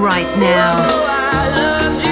right now. Oh, You're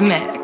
mix.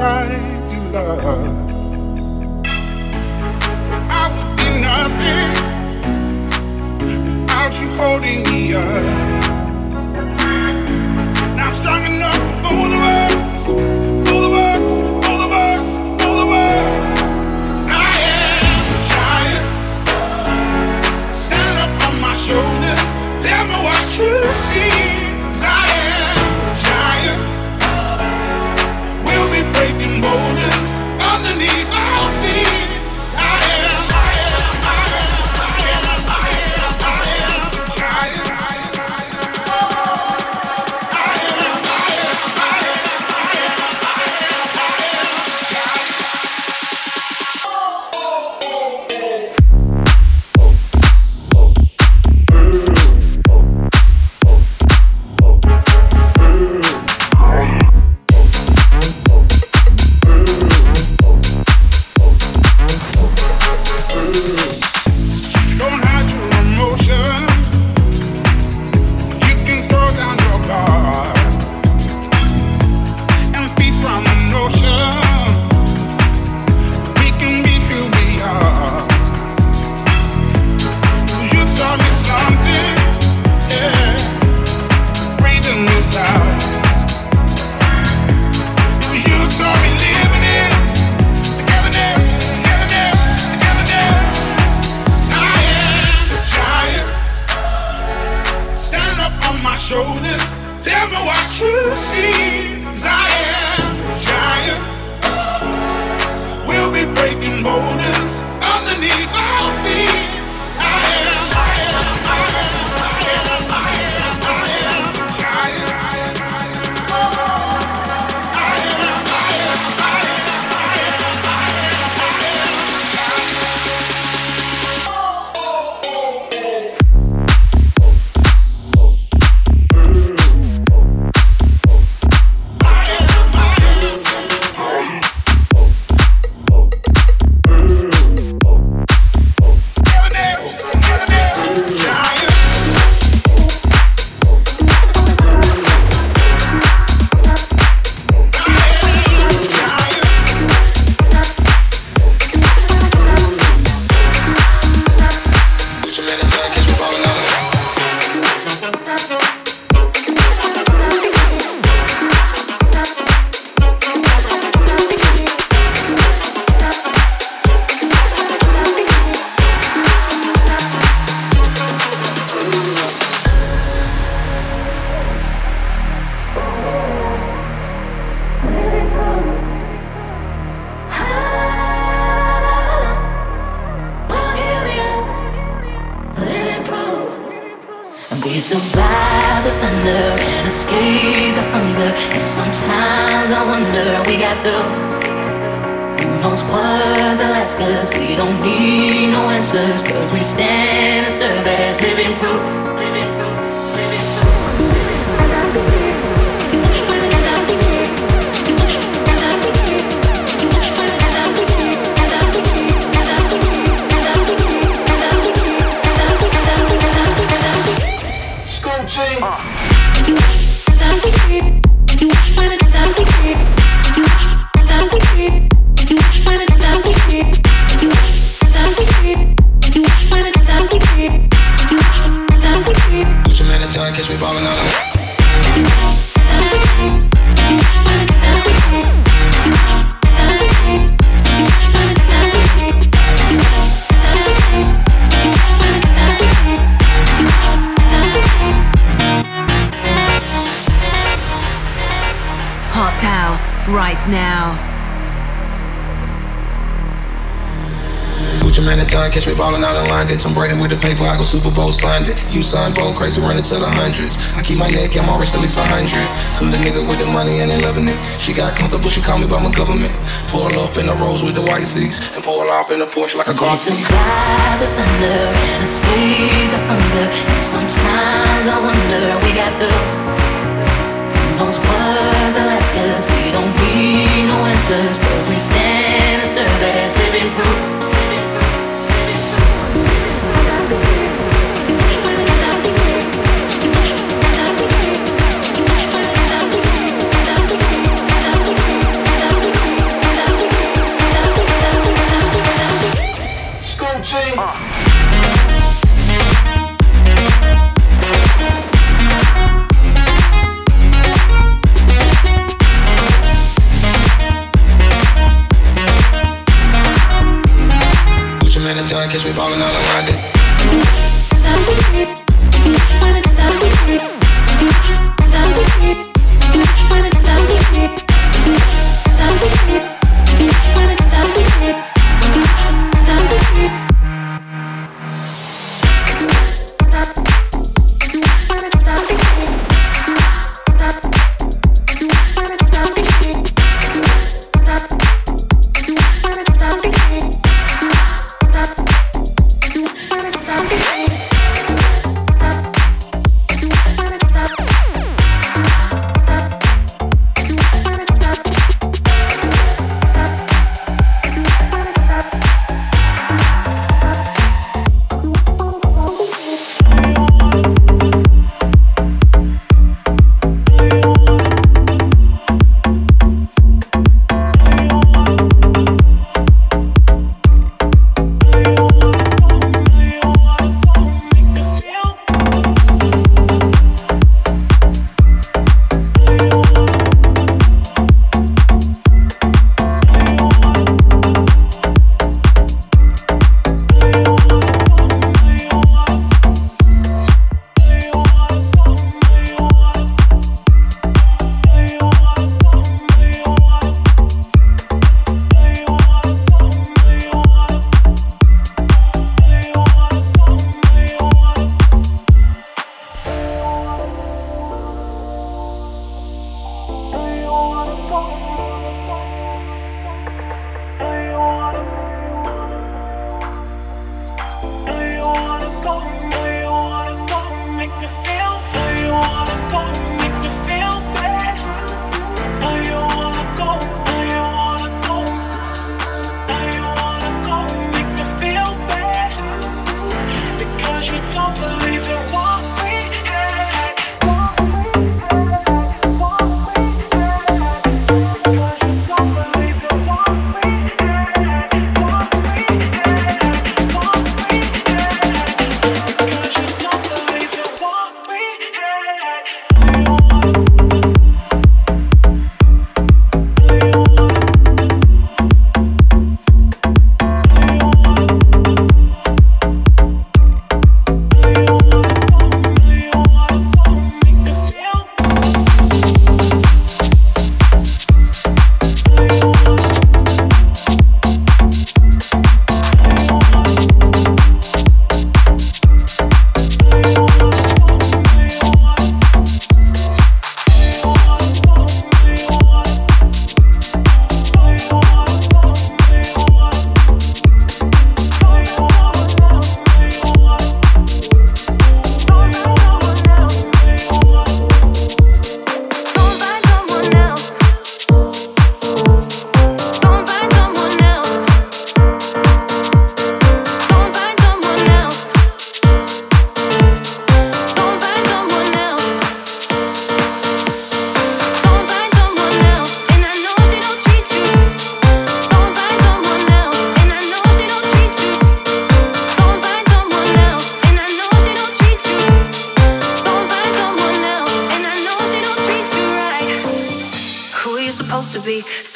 Unrequited love. I would be nothing without you holding me up. Now I'm strong enough for the world for the world for the world I'm strong enough for both of us. you see. What the last cause we don't need no answers Cause we stand and serve as living proof, living. Catch me ballin' out in London. Tom Brady with the paper, I go Super Bowl Sunday. You son, bold, crazy, running to the hundreds. I keep my neck, I'm always at least a hundred. Hood nigga with the money and they loving it. She got comfortable, she call me by my government. Pull up in the Rolls with the white seats and pull off in the Porsche like a car. Survive the thunder and escape the hunger. And sometimes I wonder we got the who knows what the last cause we don't need no answers. Cause we stand and serve as living proof. catch me ballin' out of my.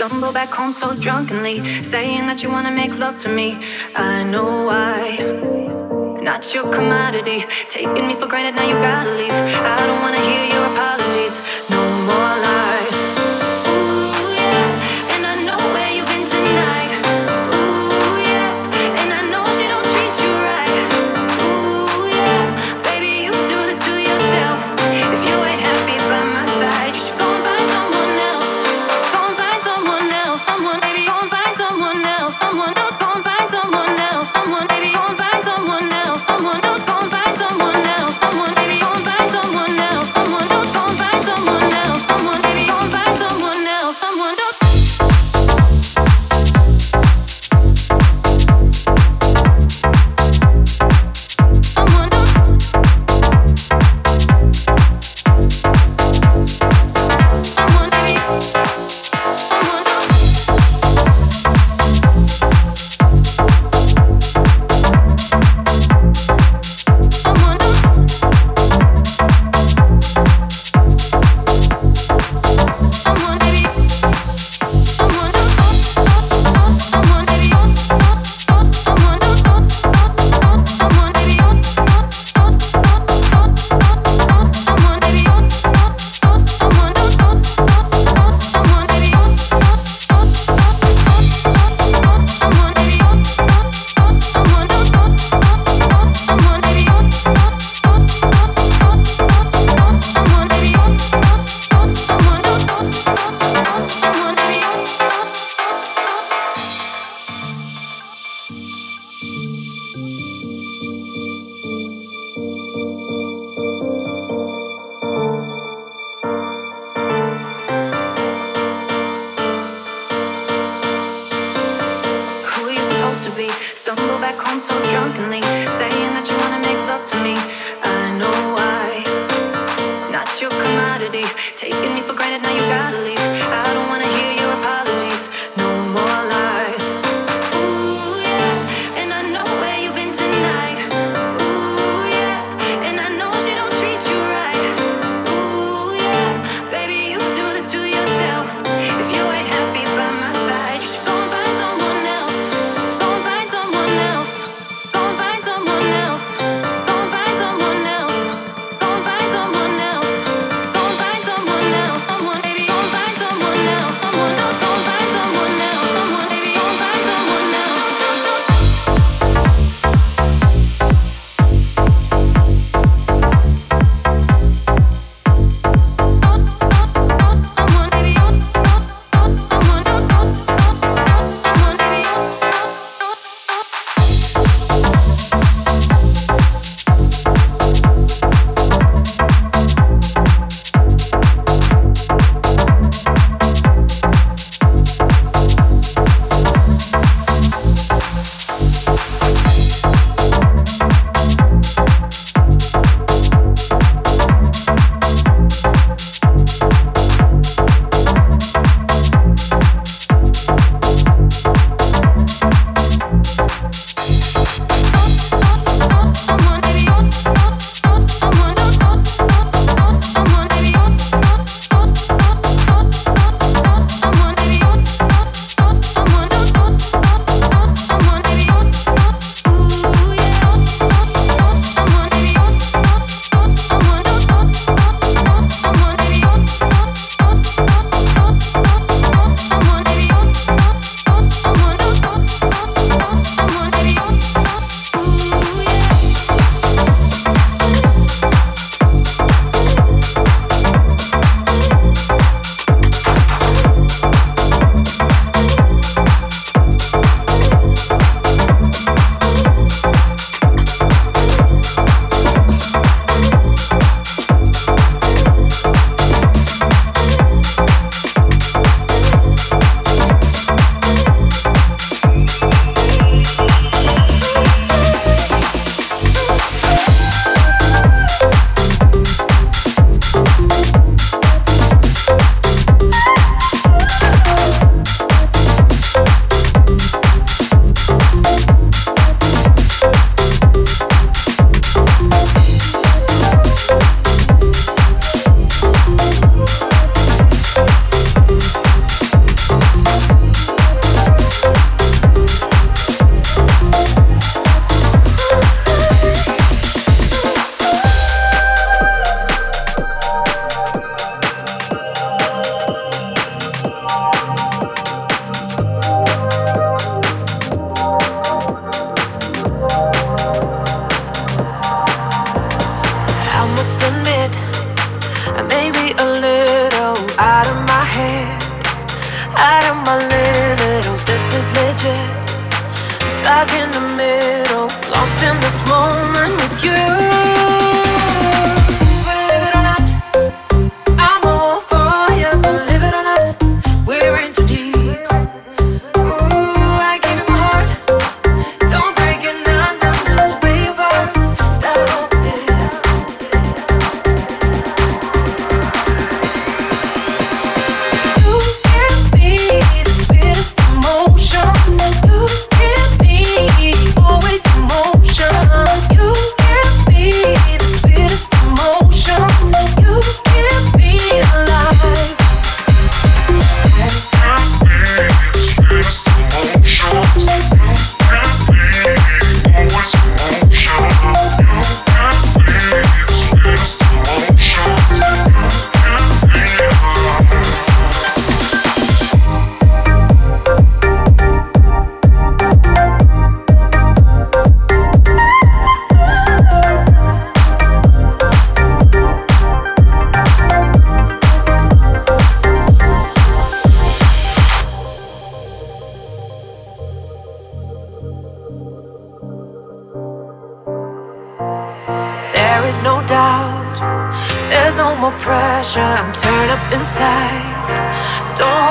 stumble back home so drunkenly, saying that you wanna make love to me. I know why. Not your commodity, taking me for granted, now you gotta leave. I don't wanna hear your apologies.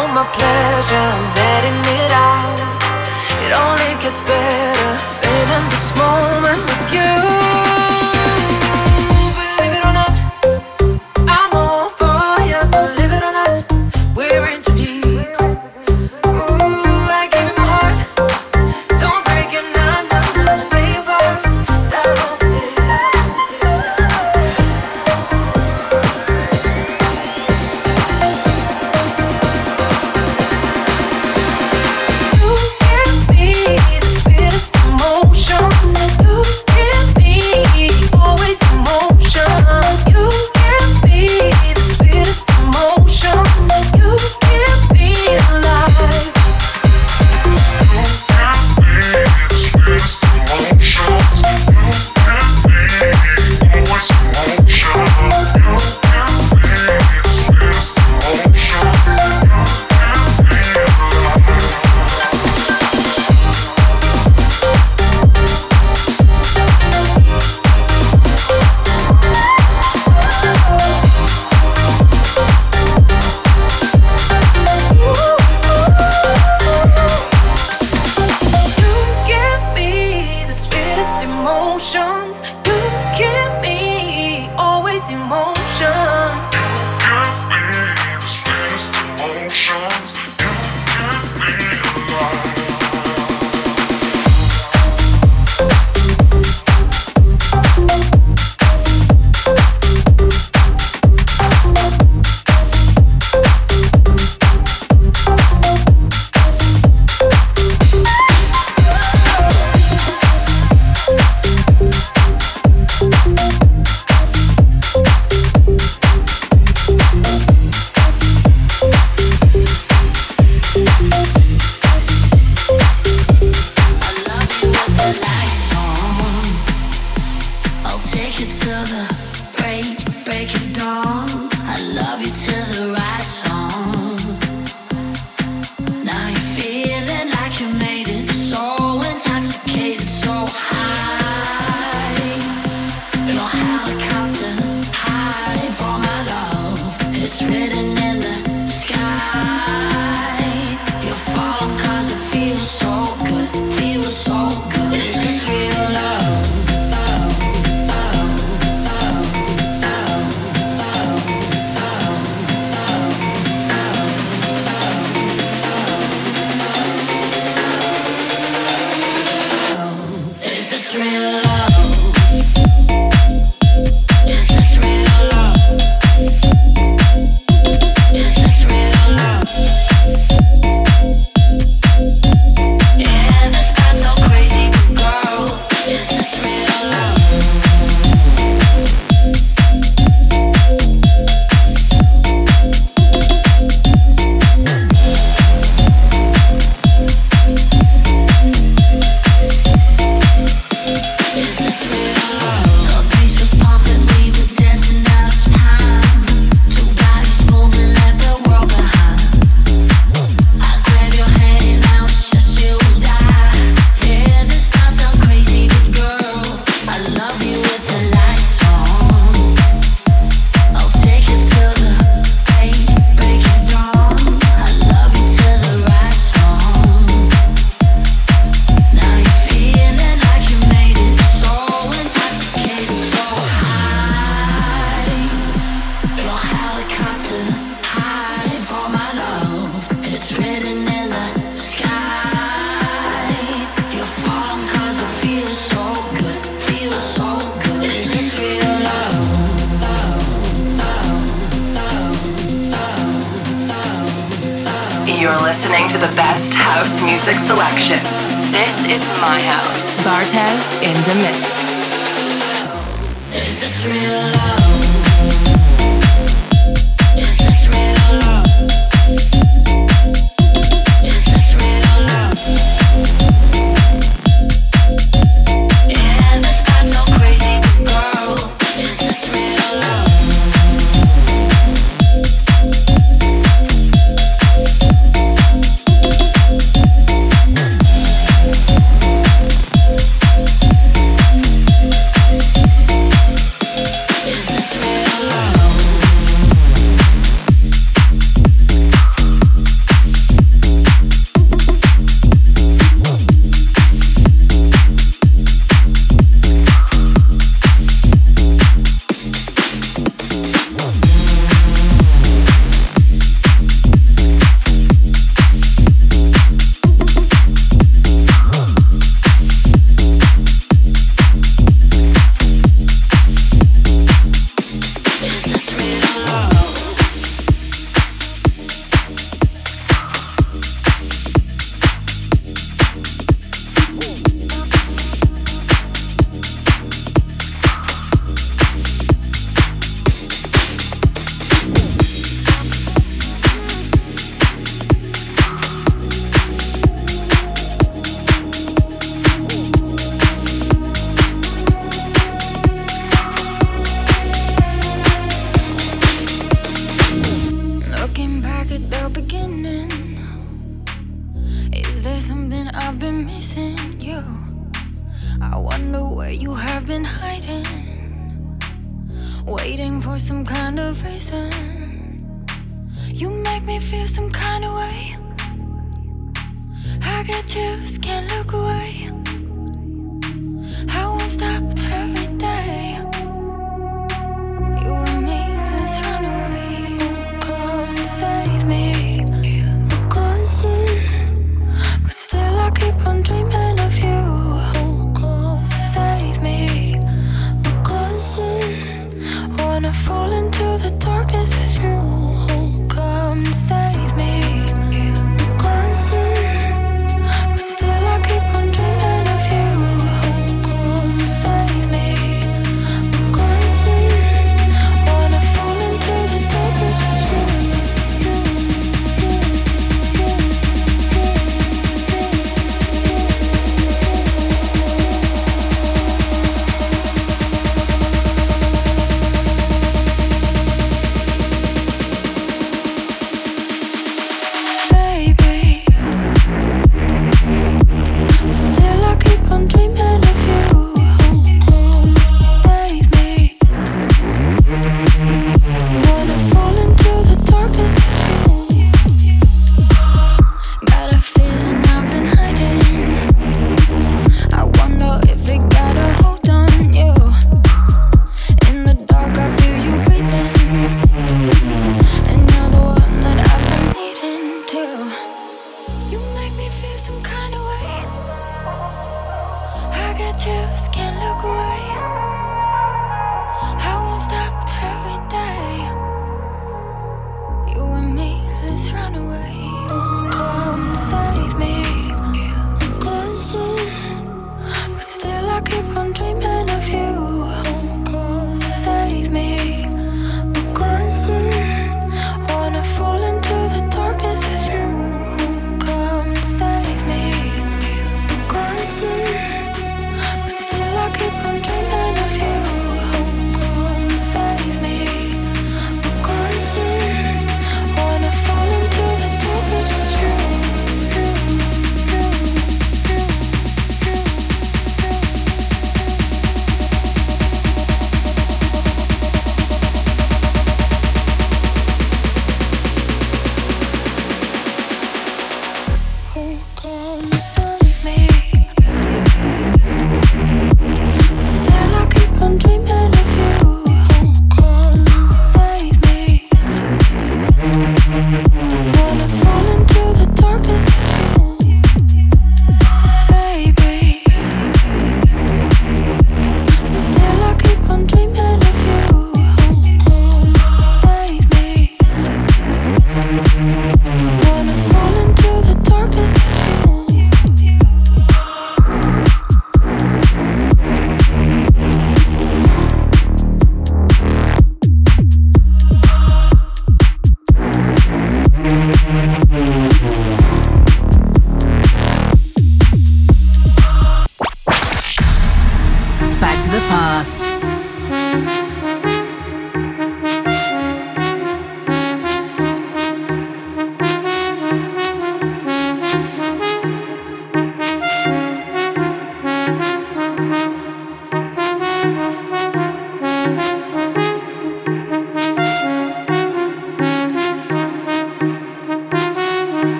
all my pleasure, I'm letting it out. It only gets better, babe, in this moment with you. with the light.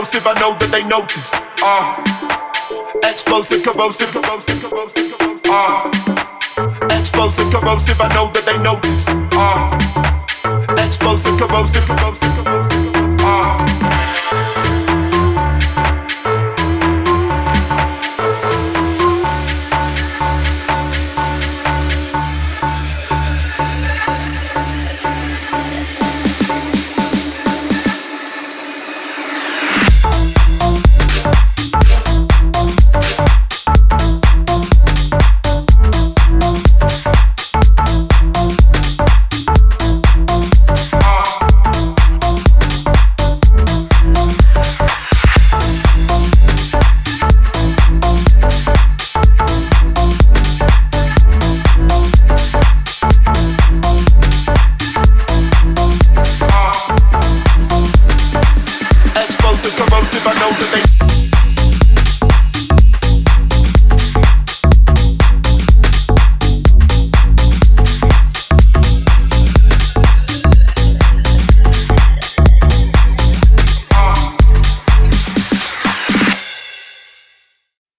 Corrosive, I know that they notice. Uh, explosive, corrosive, corrosive, corrosive, corrosive. Uh, explosive, corrosive, I know that they notice. Uh, explosive, corrosive, corrosive, corrosive.